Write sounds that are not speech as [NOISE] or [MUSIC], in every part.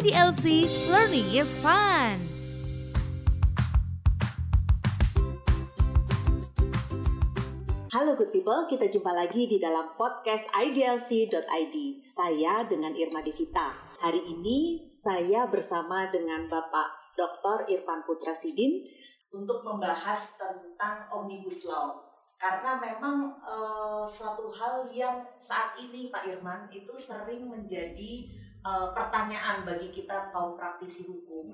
IDLC Learning is Fun. Halo good people, kita jumpa lagi di dalam podcast IDLC.id. Saya dengan Irma Devita. Hari ini saya bersama dengan Bapak Dr. Irfan Putra Sidin untuk membahas tentang Omnibus Law. Karena memang uh, suatu hal yang saat ini Pak Irman itu sering menjadi uh, pertanyaan bagi kita kaum praktisi hukum.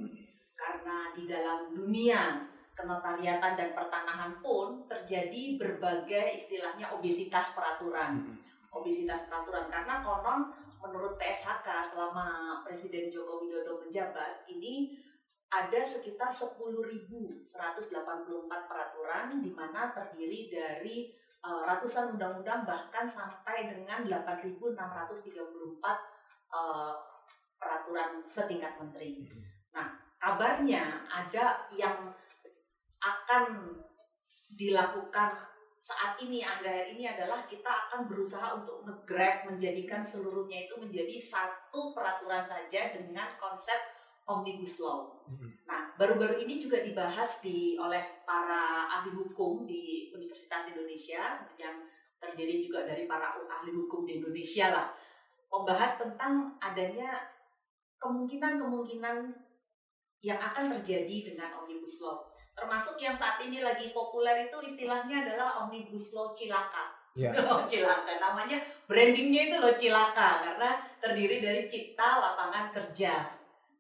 Karena di dalam dunia kenotariatan dan pertanahan pun terjadi berbagai istilahnya obesitas peraturan. Obesitas peraturan karena konon menurut PSHK selama Presiden Joko Widodo menjabat ini ada sekitar 10.184 peraturan di mana terdiri dari uh, ratusan undang-undang bahkan sampai dengan 8.634 uh, peraturan setingkat menteri. Nah, kabarnya ada yang akan dilakukan saat ini akhir ini adalah kita akan berusaha untuk nge-grab menjadikan seluruhnya itu menjadi satu peraturan saja dengan konsep omnibus law. Nah, baru-baru ini juga dibahas di oleh para ahli hukum di Universitas Indonesia yang terdiri juga dari para ahli hukum di Indonesia lah, membahas tentang adanya kemungkinan-kemungkinan yang akan terjadi dengan omnibus law termasuk yang saat ini lagi populer itu istilahnya adalah omnibus law cilaka. Ya. [LAUGHS] Oh, cilaka namanya brandingnya itu loh cilaka karena terdiri dari cipta lapangan kerja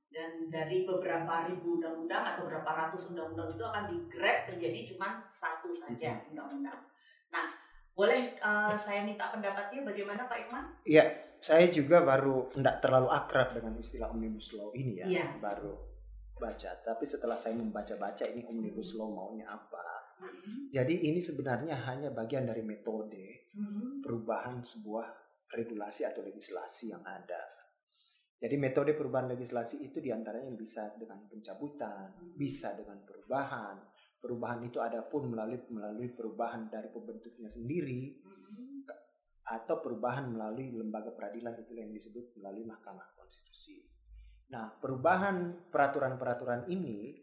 dan dari beberapa ribu undang-undang atau beberapa ratus undang-undang itu akan digrab menjadi cuma satu saja undang-undang. Nah, boleh uh, saya minta pendapatnya bagaimana Pak Irman? Iya, saya juga baru tidak terlalu akrab dengan istilah omnibus law ini ya, ya. baru baca tapi setelah saya membaca-baca ini omnibus law maunya apa mm-hmm. jadi ini sebenarnya hanya bagian dari metode mm-hmm. perubahan sebuah regulasi atau legislasi yang ada jadi metode perubahan legislasi itu di antaranya bisa dengan pencabutan mm-hmm. bisa dengan perubahan perubahan itu ada pun melalui melalui perubahan dari pembentuknya sendiri mm-hmm. Atau perubahan melalui lembaga peradilan itu yang disebut melalui mahkamah konstitusi Nah, perubahan peraturan-peraturan ini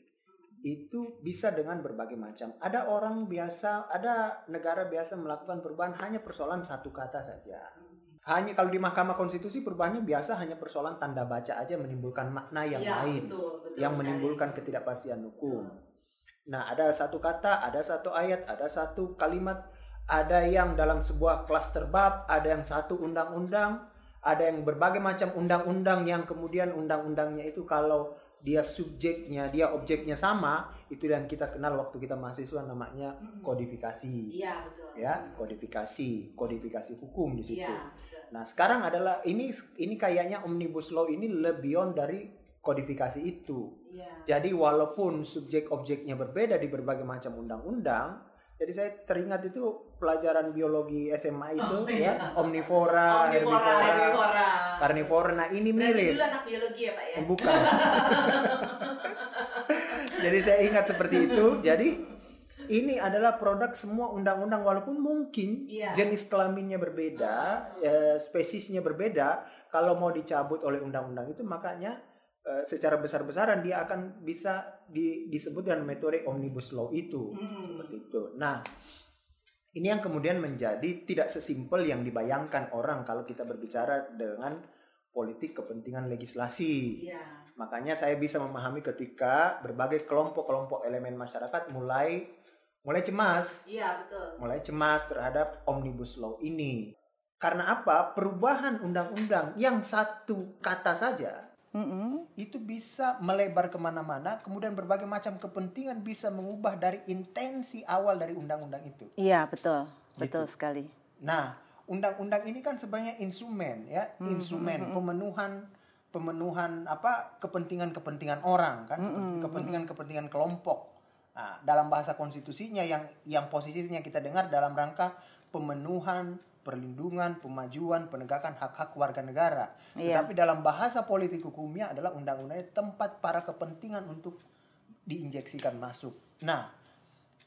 itu bisa dengan berbagai macam. Ada orang biasa, ada negara biasa melakukan perubahan hanya persoalan satu kata saja. Hanya kalau di Mahkamah Konstitusi perubahannya biasa hanya persoalan tanda baca aja menimbulkan makna yang ya, lain, betul, betul yang sekali. menimbulkan ketidakpastian hukum. Nah, ada satu kata, ada satu ayat, ada satu kalimat, ada yang dalam sebuah klaster bab, ada yang satu undang-undang, ada yang berbagai macam undang-undang yang kemudian undang-undangnya itu kalau dia subjeknya, dia objeknya sama, itu yang kita kenal waktu kita mahasiswa namanya kodifikasi. Iya, betul. Ya, kodifikasi, kodifikasi hukum di situ. Ya, Nah, sekarang adalah ini ini kayaknya omnibus law ini lebih dari kodifikasi itu. Ya. Jadi walaupun subjek objeknya berbeda di berbagai macam undang-undang, jadi saya teringat itu pelajaran biologi SMA itu oh, ya, iya. omnivora, omnivora, herbivora, karnivora. Nah, ini mirip. Dulu anak biologi ya, Pak ya? Bukan. [LAUGHS] Jadi saya ingat seperti itu. Jadi ini adalah produk semua undang-undang walaupun mungkin iya. jenis kelaminnya berbeda, uh, spesiesnya berbeda, kalau mau dicabut oleh undang-undang itu makanya Eh, secara besar-besaran dia akan bisa di, disebut dengan metode omnibus law itu hmm. seperti itu. Nah, ini yang kemudian menjadi tidak sesimpel yang dibayangkan orang kalau kita berbicara dengan politik kepentingan legislasi. Ya. Makanya saya bisa memahami ketika berbagai kelompok-kelompok elemen masyarakat mulai mulai cemas. Iya, betul. Mulai cemas terhadap omnibus law ini. Karena apa? Perubahan undang-undang yang satu kata saja mm-hmm. itu bisa melebar ke mana-mana, kemudian berbagai macam kepentingan bisa mengubah dari intensi awal dari undang-undang itu. Iya betul, gitu. betul sekali. Nah, undang-undang ini kan sebenarnya instrumen ya, mm-hmm. instrumen mm-hmm. pemenuhan pemenuhan apa kepentingan-kepentingan orang kan, kepentingan-kepentingan kelompok. Nah, dalam bahasa konstitusinya yang yang positifnya kita dengar dalam rangka pemenuhan perlindungan, pemajuan, penegakan hak-hak warga negara. Iya. Tetapi dalam bahasa politik hukumnya adalah undang-undangnya tempat para kepentingan untuk diinjeksikan masuk. Nah,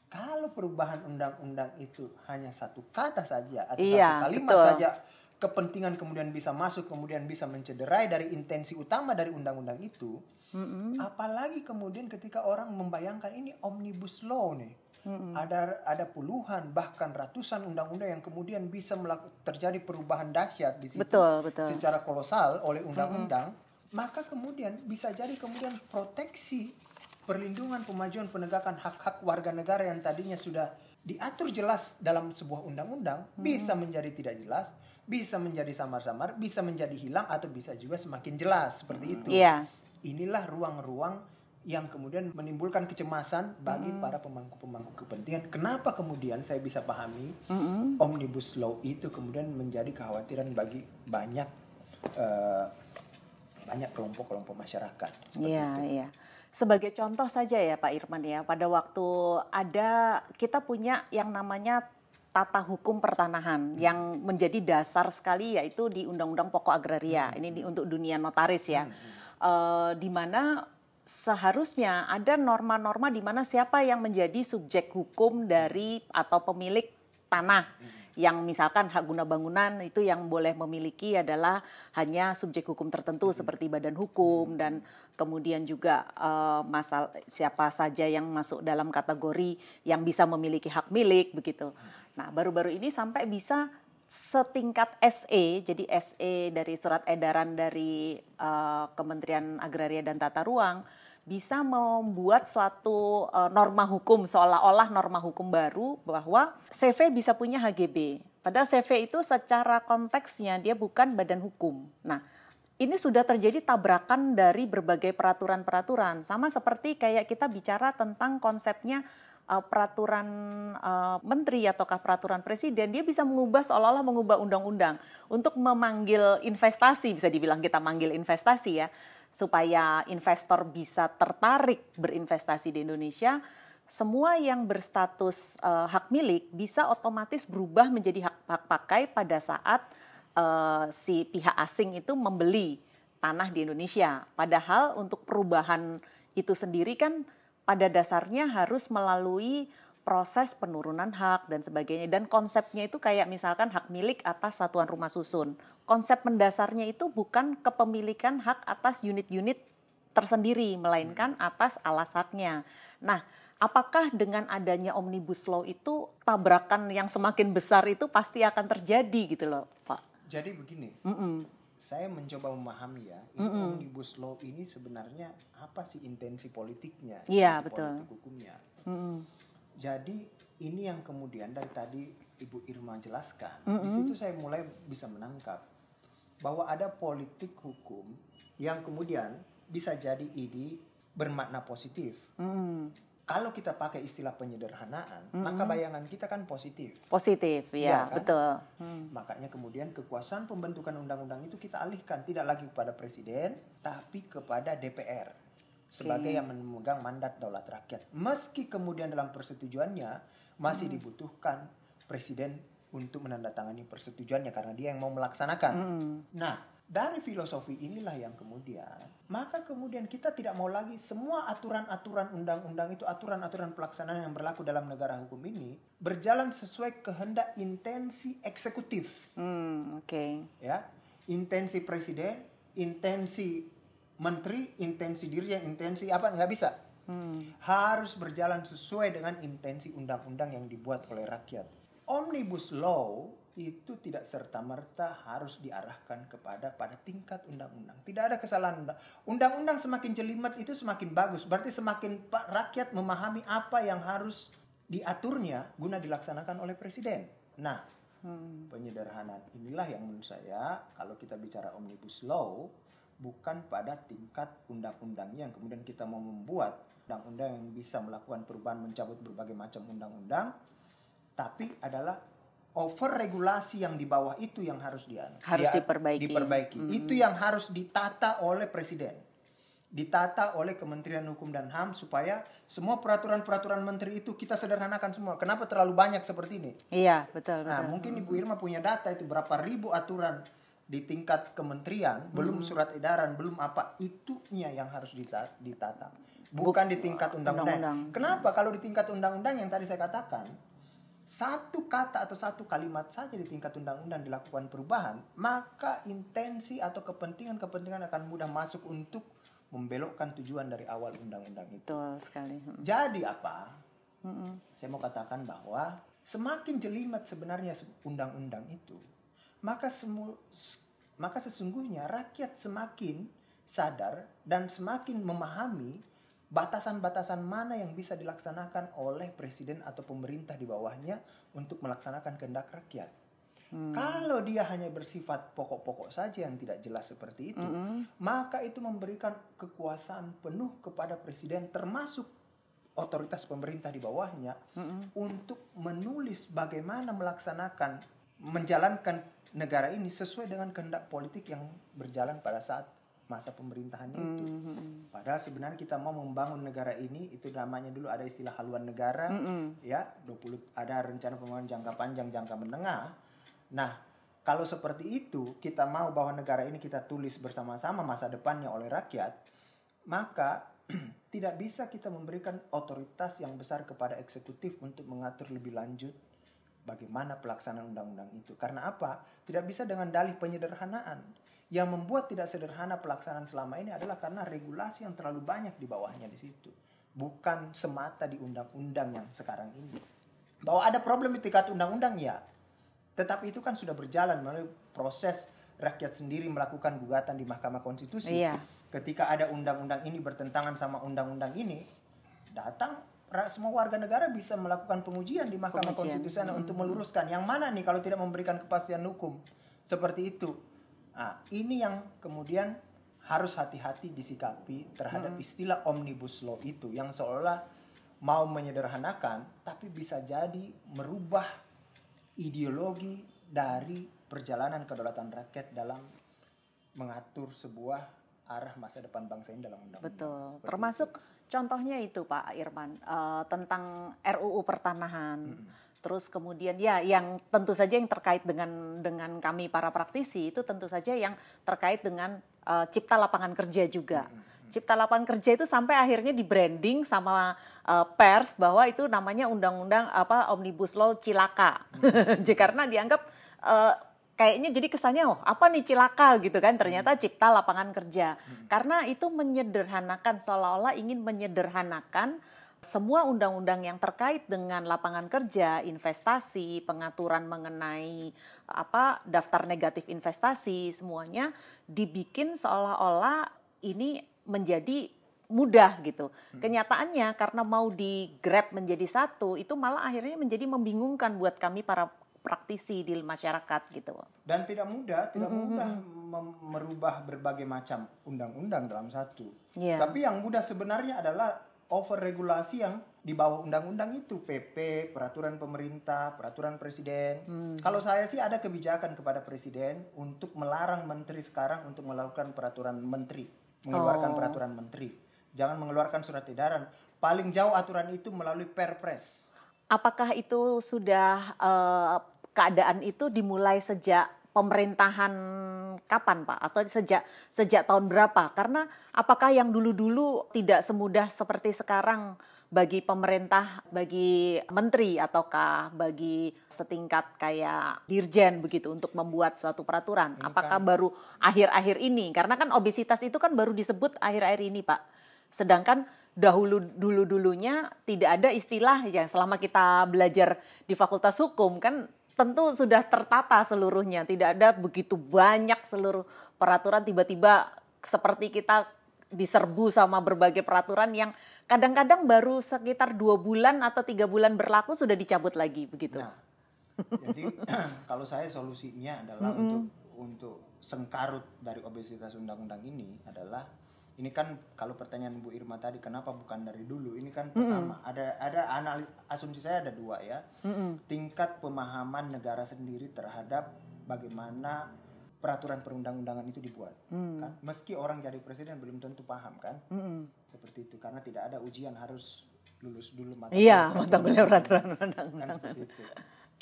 kalau perubahan undang-undang itu hanya satu kata saja atau iya, satu kalimat betul. saja kepentingan kemudian bisa masuk kemudian bisa mencederai dari intensi utama dari undang-undang itu mm-hmm. apalagi kemudian ketika orang membayangkan ini omnibus law nih mm-hmm. ada ada puluhan bahkan ratusan undang-undang yang kemudian bisa terjadi perubahan dahsyat di situ betul, betul. secara kolosal oleh undang-undang mm-hmm. maka kemudian bisa jadi kemudian proteksi perlindungan pemajuan penegakan hak-hak warga negara yang tadinya sudah diatur jelas dalam sebuah undang-undang hmm. bisa menjadi tidak jelas bisa menjadi samar-samar, bisa menjadi hilang atau bisa juga semakin jelas seperti itu. Iya. Inilah ruang-ruang yang kemudian menimbulkan kecemasan bagi mm. para pemangku-pemangku kepentingan. Kenapa kemudian saya bisa pahami mm-hmm. omnibus law itu kemudian menjadi kekhawatiran bagi banyak uh, banyak kelompok-kelompok masyarakat. Iya, iya. Sebagai contoh saja ya Pak Irman ya, pada waktu ada kita punya yang namanya tata hukum pertanahan hmm. yang menjadi dasar sekali yaitu di Undang-Undang Pokok Agraria. Hmm. Ini di, untuk dunia notaris ya. Hmm. Uh, di mana seharusnya ada norma-norma di mana siapa yang menjadi subjek hukum dari atau pemilik tanah. Yang misalkan hak guna bangunan itu yang boleh memiliki adalah hanya subjek hukum tertentu seperti badan hukum dan kemudian juga uh, masal siapa saja yang masuk dalam kategori yang bisa memiliki hak milik begitu. Nah, baru-baru ini sampai bisa setingkat SE, jadi SE dari surat edaran dari uh, Kementerian Agraria dan Tata Ruang bisa membuat suatu uh, norma hukum seolah-olah norma hukum baru bahwa CV bisa punya HGB. Padahal CV itu secara konteksnya dia bukan badan hukum. Nah, ini sudah terjadi tabrakan dari berbagai peraturan-peraturan. Sama seperti kayak kita bicara tentang konsepnya uh, peraturan uh, menteri ataukah peraturan presiden dia bisa mengubah seolah-olah mengubah undang-undang untuk memanggil investasi bisa dibilang kita manggil investasi ya supaya investor bisa tertarik berinvestasi di Indonesia semua yang berstatus uh, hak milik bisa otomatis berubah menjadi hak, hak pakai pada saat uh, si pihak asing itu membeli tanah di Indonesia. Padahal untuk perubahan itu sendiri kan pada dasarnya harus melalui proses penurunan hak dan sebagainya dan konsepnya itu kayak misalkan hak milik atas satuan rumah susun. Konsep mendasarnya itu bukan kepemilikan hak atas unit-unit tersendiri melainkan atas alas haknya. Nah, apakah dengan adanya omnibus law itu tabrakan yang semakin besar itu pasti akan terjadi gitu loh, Pak? Jadi begini. Mm -mm saya mencoba memahami ya, mm -hmm. omnibus law ini sebenarnya apa sih intensi politiknya? Iya betul. Politik hukumnya. Mm -hmm. Jadi ini yang kemudian dari tadi Ibu Irma jelaskan, mm -hmm. di situ saya mulai bisa menangkap bahwa ada politik hukum yang kemudian bisa jadi ini bermakna positif. Mm -hmm kalau kita pakai istilah penyederhanaan, mm-hmm. maka bayangan kita kan positif. Positif, ya, ya kan? betul. Hmm. Makanya kemudian kekuasaan pembentukan undang-undang itu kita alihkan tidak lagi kepada presiden, tapi kepada DPR sebagai okay. yang memegang mandat daulat rakyat. Meski kemudian dalam persetujuannya masih mm. dibutuhkan presiden untuk menandatangani persetujuannya karena dia yang mau melaksanakan. Mm. Nah, dari filosofi inilah yang kemudian, maka kemudian kita tidak mau lagi semua aturan-aturan undang-undang itu, aturan-aturan pelaksanaan yang berlaku dalam negara hukum ini berjalan sesuai kehendak intensi eksekutif. Hmm, Oke. Okay. Ya, intensi presiden, intensi menteri, intensi diri yang intensi apa nggak bisa. Hmm. Harus berjalan sesuai dengan intensi undang-undang yang dibuat oleh rakyat. Omnibus law itu tidak serta-merta harus diarahkan kepada pada tingkat undang-undang. Tidak ada kesalahan undang. Undang-undang semakin jelimet itu semakin bagus. Berarti semakin rakyat memahami apa yang harus diaturnya guna dilaksanakan oleh presiden. Nah, hmm. penyederhanaan inilah yang menurut saya kalau kita bicara omnibus law bukan pada tingkat undang-undangnya yang kemudian kita mau membuat undang-undang yang bisa melakukan perubahan mencabut berbagai macam undang-undang tapi adalah over regulasi yang di bawah itu yang harus dia harus dia, diperbaiki. Diperbaiki. Hmm. Itu yang harus ditata oleh presiden. Ditata oleh Kementerian Hukum dan HAM supaya semua peraturan-peraturan menteri itu kita sederhanakan semua. Kenapa terlalu banyak seperti ini? Iya, betul, Nah, betul. mungkin Ibu Irma punya data itu berapa ribu aturan di tingkat kementerian, hmm. belum surat edaran, belum apa, itunya yang harus ditata. Bukan di tingkat undang-undang. Kenapa? Kalau di tingkat undang-undang yang tadi saya katakan, satu kata atau satu kalimat saja di tingkat undang-undang dilakukan perubahan, maka intensi atau kepentingan-kepentingan akan mudah masuk untuk membelokkan tujuan dari awal undang-undang itu. Betul sekali. Jadi apa? Hmm. Saya mau katakan bahwa semakin jelimet sebenarnya undang-undang itu, maka semu, maka sesungguhnya rakyat semakin sadar dan semakin memahami batasan-batasan mana yang bisa dilaksanakan oleh presiden atau pemerintah di bawahnya untuk melaksanakan kehendak rakyat. Hmm. Kalau dia hanya bersifat pokok-pokok saja yang tidak jelas seperti itu, -hmm. maka itu memberikan kekuasaan penuh kepada presiden termasuk otoritas pemerintah di bawahnya -hmm. untuk menulis bagaimana melaksanakan menjalankan negara ini sesuai dengan kehendak politik yang berjalan pada saat masa pemerintahannya itu. Mm -hmm. Padahal sebenarnya kita mau membangun negara ini itu namanya dulu ada istilah haluan negara mm -hmm. ya 20 ada rencana pembangunan jangka panjang jangka menengah. Nah, kalau seperti itu kita mau bahwa negara ini kita tulis bersama-sama masa depannya oleh rakyat, maka [CLEARS THROAT] tidak bisa kita memberikan otoritas yang besar kepada eksekutif untuk mengatur lebih lanjut bagaimana pelaksanaan undang-undang itu. Karena apa? Tidak bisa dengan dalih penyederhanaan yang membuat tidak sederhana pelaksanaan selama ini adalah karena regulasi yang terlalu banyak di bawahnya di situ. Bukan semata di undang-undang yang sekarang ini. Bahwa ada problem di tingkat undang-undang ya. Tetapi itu kan sudah berjalan melalui proses rakyat sendiri melakukan gugatan di Mahkamah Konstitusi. Iya. Ketika ada undang-undang ini bertentangan sama undang-undang ini, datang semua warga negara bisa melakukan pengujian di Mahkamah. Konstitusi hmm. untuk meluruskan yang mana nih kalau tidak memberikan kepastian hukum seperti itu Nah, ini yang kemudian harus hati-hati disikapi terhadap hmm. istilah omnibus law itu yang seolah mau menyederhanakan tapi bisa jadi merubah ideologi dari perjalanan kedaulatan rakyat dalam mengatur sebuah arah masa depan bangsa ini dalam undang-undang. Betul. Seperti Termasuk itu. contohnya itu Pak Irman uh, tentang RUU pertanahan. Hmm Terus kemudian ya yang tentu saja yang terkait dengan dengan kami para praktisi itu tentu saja yang terkait dengan uh, cipta lapangan kerja juga. Hmm, hmm, hmm. Cipta lapangan kerja itu sampai akhirnya di branding sama uh, pers bahwa itu namanya undang-undang apa omnibus law cilaka. [LAUGHS] Hmm. Karena dianggap uh, kayaknya jadi kesannya oh apa nih cilaka gitu kan ternyata cipta lapangan kerja. Hmm. Karena itu menyederhanakan seolah-olah ingin menyederhanakan semua undang-undang yang terkait dengan lapangan kerja, investasi, pengaturan mengenai apa daftar negatif investasi semuanya dibikin seolah-olah ini menjadi mudah gitu. Hmm. Kenyataannya karena mau di grab menjadi satu itu malah akhirnya menjadi membingungkan buat kami para praktisi di masyarakat gitu. Dan tidak mudah, tidak mm -hmm. mudah merubah berbagai macam undang-undang dalam satu. Yeah. Tapi yang mudah sebenarnya adalah over regulasi yang di bawah undang-undang itu PP, peraturan pemerintah, peraturan presiden. Hmm. Kalau saya sih ada kebijakan kepada presiden untuk melarang menteri sekarang untuk melakukan peraturan menteri, mengeluarkan oh. peraturan menteri. Jangan mengeluarkan surat edaran. Paling jauh aturan itu melalui Perpres. Apakah itu sudah uh, keadaan itu dimulai sejak pemerintahan kapan Pak atau sejak sejak tahun berapa? Karena apakah yang dulu-dulu tidak semudah seperti sekarang bagi pemerintah, bagi menteri ataukah bagi setingkat kayak dirjen begitu untuk membuat suatu peraturan? Ini apakah kan. baru akhir-akhir ini? Karena kan obesitas itu kan baru disebut akhir-akhir ini, Pak. Sedangkan dahulu dulu dulunya tidak ada istilah ya selama kita belajar di Fakultas Hukum kan tentu sudah tertata seluruhnya, tidak ada begitu banyak seluruh peraturan tiba-tiba seperti kita diserbu sama berbagai peraturan yang kadang-kadang baru sekitar dua bulan atau tiga bulan berlaku sudah dicabut lagi begitu. Nah, jadi [CLEARS THROAT] kalau saya solusinya adalah mm -hmm. untuk untuk sengkarut dari obesitas undang-undang ini adalah ini kan kalau pertanyaan Bu Irma tadi kenapa bukan dari dulu ini kan pertama mm -hmm. ada ada analis asumsi saya ada dua ya mm -hmm. tingkat pemahaman negara sendiri terhadap bagaimana peraturan perundang-undangan itu dibuat mm. kan meski orang jadi presiden belum tentu paham kan mm -hmm. seperti itu karena tidak ada ujian harus lulus dulu mata iya mata kuliah peraturan kan seperti itu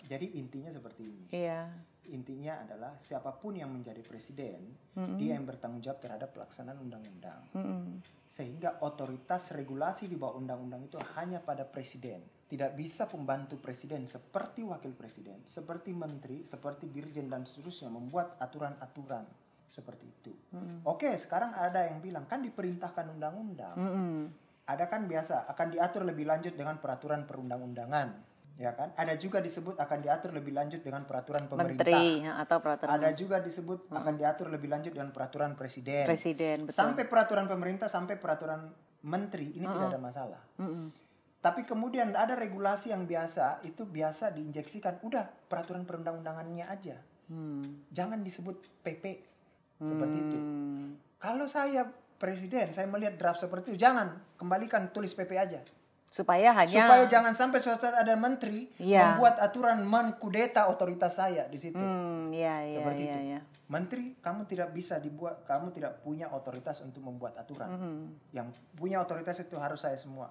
jadi intinya seperti ini iya intinya adalah siapa pun yang menjadi presiden, mm-hmm. dia yang bertanggung jawab terhadap pelaksanaan undang-undang. Mm-hmm. Sehingga otoritas regulasi di bawah undang-undang itu hanya pada presiden. Tidak bisa pembantu presiden seperti wakil presiden, seperti menteri, seperti dirjen dan seterusnya membuat aturan-aturan seperti itu. Mm-hmm. Oke, sekarang ada yang bilang kan diperintahkan undang-undang. Mm-hmm. Ada kan biasa akan diatur lebih lanjut dengan peraturan perundang-undangan ya kan ada juga disebut akan diatur lebih lanjut dengan peraturan pemerintah Menteri, ya, atau peraturan ada juga disebut hmm. akan diatur lebih lanjut dengan peraturan presiden presiden betul. sampai peraturan pemerintah sampai peraturan menteri ini hmm. tidak ada masalah hmm. tapi kemudian ada regulasi yang biasa itu biasa diinjeksikan udah peraturan perundang-undangannya aja hmm. jangan disebut PP seperti itu hmm. kalau saya presiden saya melihat draft seperti itu jangan kembalikan tulis PP aja supaya hanya supaya jangan sampai suatu saat ada menteri ya. membuat aturan mengkudeta otoritas saya di situ. Hmm, ya, ya, Seperti ya, itu. Ya. Menteri, kamu tidak bisa dibuat, kamu tidak punya otoritas untuk membuat aturan. Mm -hmm. Yang punya otoritas itu harus saya semua.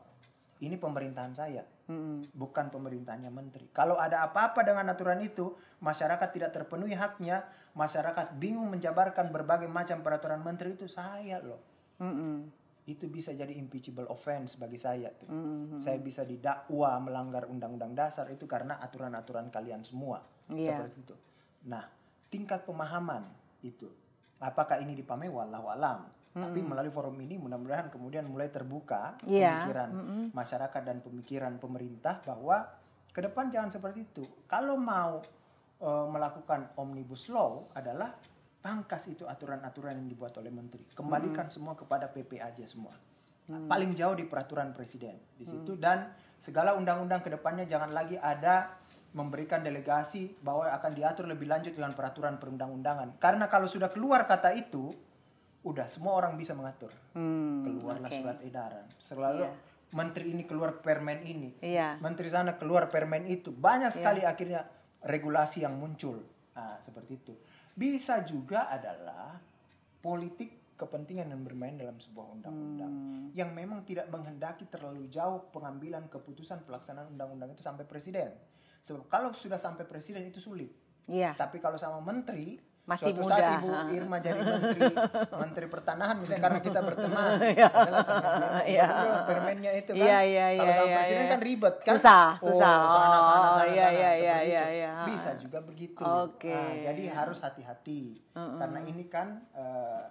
Ini pemerintahan saya, mm -hmm. bukan pemerintahnya menteri. Kalau ada apa-apa dengan aturan itu, masyarakat tidak terpenuhi haknya, masyarakat bingung menjabarkan berbagai macam peraturan menteri itu saya loh. Mm -hmm itu bisa jadi impeachable offense bagi saya. Tuh. Mm-hmm. Saya bisa didakwa melanggar undang-undang dasar itu karena aturan-aturan kalian semua yeah. seperti itu. Nah, tingkat pemahaman itu, apakah ini dipamai walau alam. Mm-hmm. Tapi melalui forum ini mudah-mudahan kemudian mulai terbuka yeah. pemikiran mm-hmm. masyarakat dan pemikiran pemerintah bahwa ke depan jangan seperti itu. Kalau mau uh, melakukan omnibus law adalah pangkas itu aturan-aturan yang dibuat oleh menteri kembalikan hmm. semua kepada PP aja semua hmm. paling jauh di peraturan presiden di situ hmm. dan segala undang-undang ke depannya jangan lagi ada memberikan delegasi bahwa akan diatur lebih lanjut dengan peraturan perundang-undangan karena kalau sudah keluar kata itu udah semua orang bisa mengatur hmm, keluarlah okay. surat edaran selalu yeah. menteri ini keluar permen ini yeah. menteri sana keluar permen itu banyak iya. sekali yeah. akhirnya regulasi yang muncul nah, seperti itu bisa juga adalah politik kepentingan yang bermain dalam sebuah undang-undang hmm. yang memang tidak menghendaki terlalu jauh pengambilan keputusan pelaksanaan undang-undang itu sampai presiden. Sebab kalau sudah sampai presiden itu sulit. Iya. Tapi kalau sama menteri masih Suatu muda. saat Ibu Irma jadi menteri menteri pertanahan misalnya karena kita berteman. [LAUGHS] Iya. Adalah sama iya. permennya itu kan. Iya, iya, iya, Kalau sama iya, presiden iya. kan ribet kan. Susah, susah. Oh, sana, sana, sana, oh, sana, iya, sana, iya, iya, itu. iya, iya. Bisa juga begitu. Oke. Nah, jadi harus hati-hati. Uh -uh. Karena ini kan uh,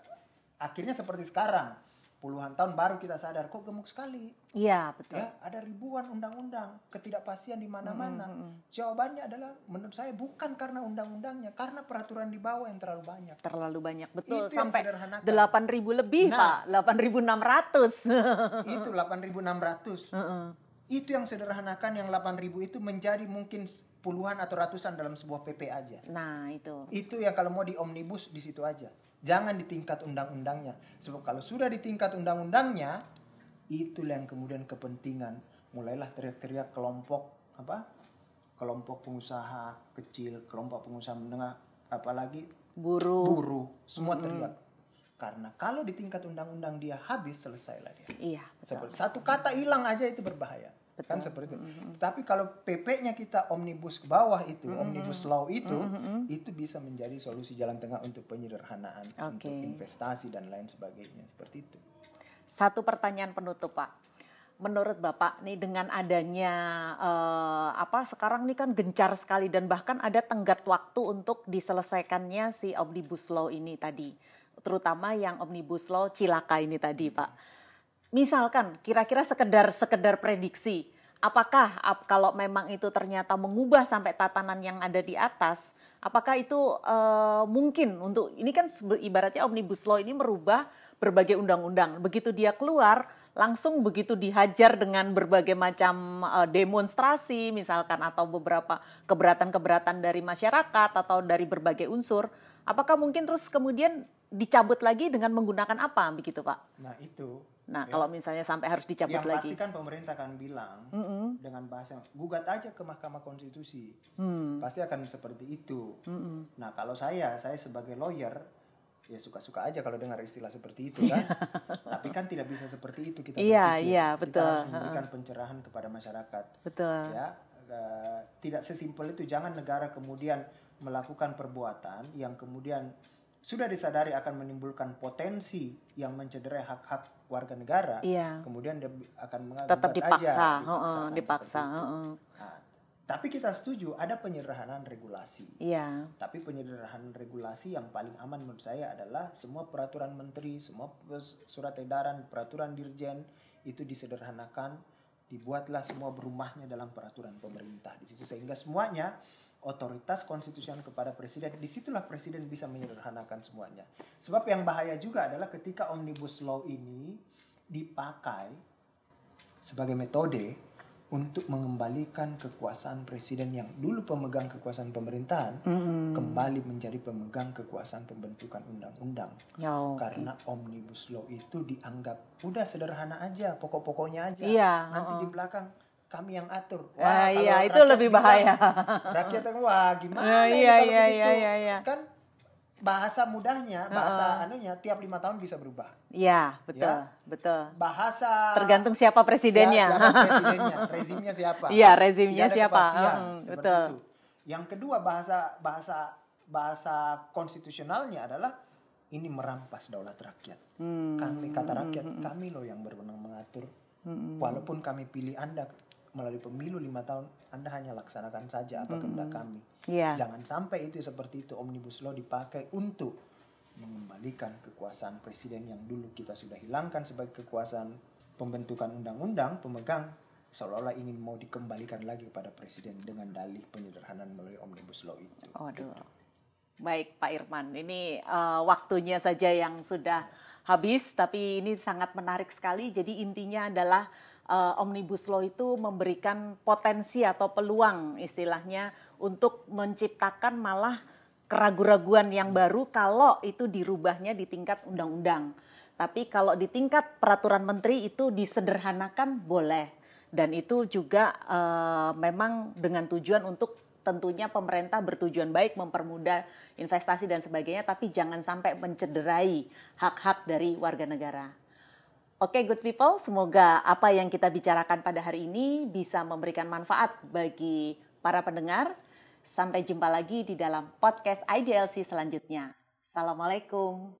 akhirnya seperti sekarang puluhan tahun baru kita sadar kok gemuk sekali. Iya betul. Ya ada ribuan undang-undang, ketidakpastian di mana-mana. Mm -hmm. Jawabannya adalah menurut saya bukan karena undang-undangnya, karena peraturan di bawah yang terlalu banyak. Terlalu banyak betul itu sampai delapan ribu lebih nah, pak, delapan ribu enam ratus. [LAUGHS] Itu delapan ribu enam ratus. Itu yang sederhanakan yang delapan ribu itu menjadi mungkin puluhan atau ratusan dalam sebuah PP aja. Nah itu. Itu yang kalau mau di omnibus di situ aja. Jangan di tingkat undang-undangnya. Sebab kalau sudah di tingkat undang-undangnya, itulah yang kemudian kepentingan. Mulailah teriak-teriak kelompok apa? Kelompok pengusaha kecil, kelompok pengusaha menengah, apalagi buruh. Buruh, semua teriak. Karena kalau di tingkat undang-undang dia habis selesailah dia. Iya. Betul. Satu kata hilang aja itu berbahaya. Betul. Kan seperti itu. Mm-hmm. Tapi kalau PP-nya kita omnibus ke bawah itu, mm-hmm. omnibus law itu, mm-hmm. itu bisa menjadi solusi jalan tengah untuk penyederhanaan, okay. untuk investasi dan lain sebagainya seperti itu. Satu pertanyaan penutup, Pak. Menurut Bapak nih dengan adanya uh, apa sekarang nih kan gencar sekali dan bahkan ada tenggat waktu untuk diselesaikannya si omnibus law ini tadi, terutama yang omnibus law cilaka ini tadi, Pak misalkan kira-kira sekedar sekedar prediksi apakah kalau memang itu ternyata mengubah sampai tatanan yang ada di atas apakah itu uh, mungkin untuk ini kan ibaratnya omnibus law ini merubah berbagai undang-undang. Begitu dia keluar langsung begitu dihajar dengan berbagai macam uh, demonstrasi misalkan atau beberapa keberatan-keberatan dari masyarakat atau dari berbagai unsur apakah mungkin terus kemudian dicabut lagi dengan menggunakan apa? Begitu Pak? Nah itu Nah, ya. kalau misalnya sampai harus dicabut yang lagi. Yang pasti kan pemerintah akan bilang mm -hmm. dengan bahasa gugat aja ke Mahkamah Konstitusi. Mm. Pasti akan seperti itu. Mm -hmm. Nah, kalau saya, saya sebagai lawyer ya suka-suka aja kalau dengar istilah seperti itu kan. Tapi kan tidak bisa seperti itu kita Iya, iya, betul. Kita harus memberikan pencerahan kepada masyarakat. Betul. Ya, uh, tidak sesimpel itu. Jangan negara kemudian melakukan perbuatan yang kemudian sudah disadari akan menimbulkan potensi yang mencederai hak-hak warga negara, iya. kemudian dia akan mengatakan tetap dipaksa, aja, dipaksa, uh, dipaksa. Uh, nah, tapi kita setuju ada penyederhanaan regulasi. Iya. Tapi penyederhanaan regulasi yang paling aman menurut saya adalah semua peraturan menteri, semua surat edaran, peraturan dirjen itu disederhanakan, dibuatlah semua berumahnya dalam peraturan pemerintah di situ sehingga semuanya otoritas konstitusional kepada presiden, di situlah presiden bisa menyederhanakan semuanya. Sebab yang bahaya juga adalah ketika omnibus law ini dipakai sebagai metode untuk mengembalikan kekuasaan presiden yang dulu pemegang kekuasaan pemerintahan mm. kembali menjadi pemegang kekuasaan pembentukan undang-undang. Ya, okay. Karena omnibus law itu dianggap udah sederhana aja, pokok-pokoknya aja. Iya, Nanti uh -uh. di belakang kami yang atur. Wah, uh, iya itu lebih bahaya. rakyat yang wah gimana uh, ini iya, kalau iya, begitu? Iya, iya, iya. Kan bahasa mudahnya, bahasa uh, anunya tiap lima tahun bisa berubah. Iya, betul, ya? betul. Bahasa tergantung siapa presidennya. Siapa, siapa [LAUGHS] presidennya, rezimnya siapa? Iya, rezimnya siapa. Hmm, betul. Itu. Yang kedua bahasa bahasa bahasa konstitusionalnya adalah ini merampas daulat rakyat. Hmm, kami kata rakyat, hmm, kami loh yang berwenang mengatur. Hmm, Walaupun kami pilih Anda melalui pemilu lima tahun Anda hanya laksanakan saja apa kehendak mm -hmm. kami. Yeah. Jangan sampai itu seperti itu omnibus law dipakai untuk mengembalikan kekuasaan presiden yang dulu kita sudah hilangkan sebagai kekuasaan pembentukan undang-undang pemegang seolah-olah ingin mau dikembalikan lagi kepada presiden dengan dalih penyederhanaan melalui omnibus law itu. Aduh. Baik Pak Irman, ini uh, waktunya saja yang sudah habis tapi ini sangat menarik sekali. Jadi intinya adalah uh, omnibus law itu memberikan potensi atau peluang istilahnya untuk menciptakan malah keraguan-raguan yang baru kalau itu dirubahnya di tingkat undang-undang. Tapi kalau di tingkat peraturan menteri itu disederhanakan boleh dan itu juga uh, memang dengan tujuan untuk tentunya pemerintah bertujuan baik mempermudah investasi dan sebagainya tapi jangan sampai mencederai hak-hak dari warga negara. Oke, okay, good people, semoga apa yang kita bicarakan pada hari ini bisa memberikan manfaat bagi para pendengar. Sampai jumpa lagi di dalam podcast IDLC selanjutnya. Assalamualaikum.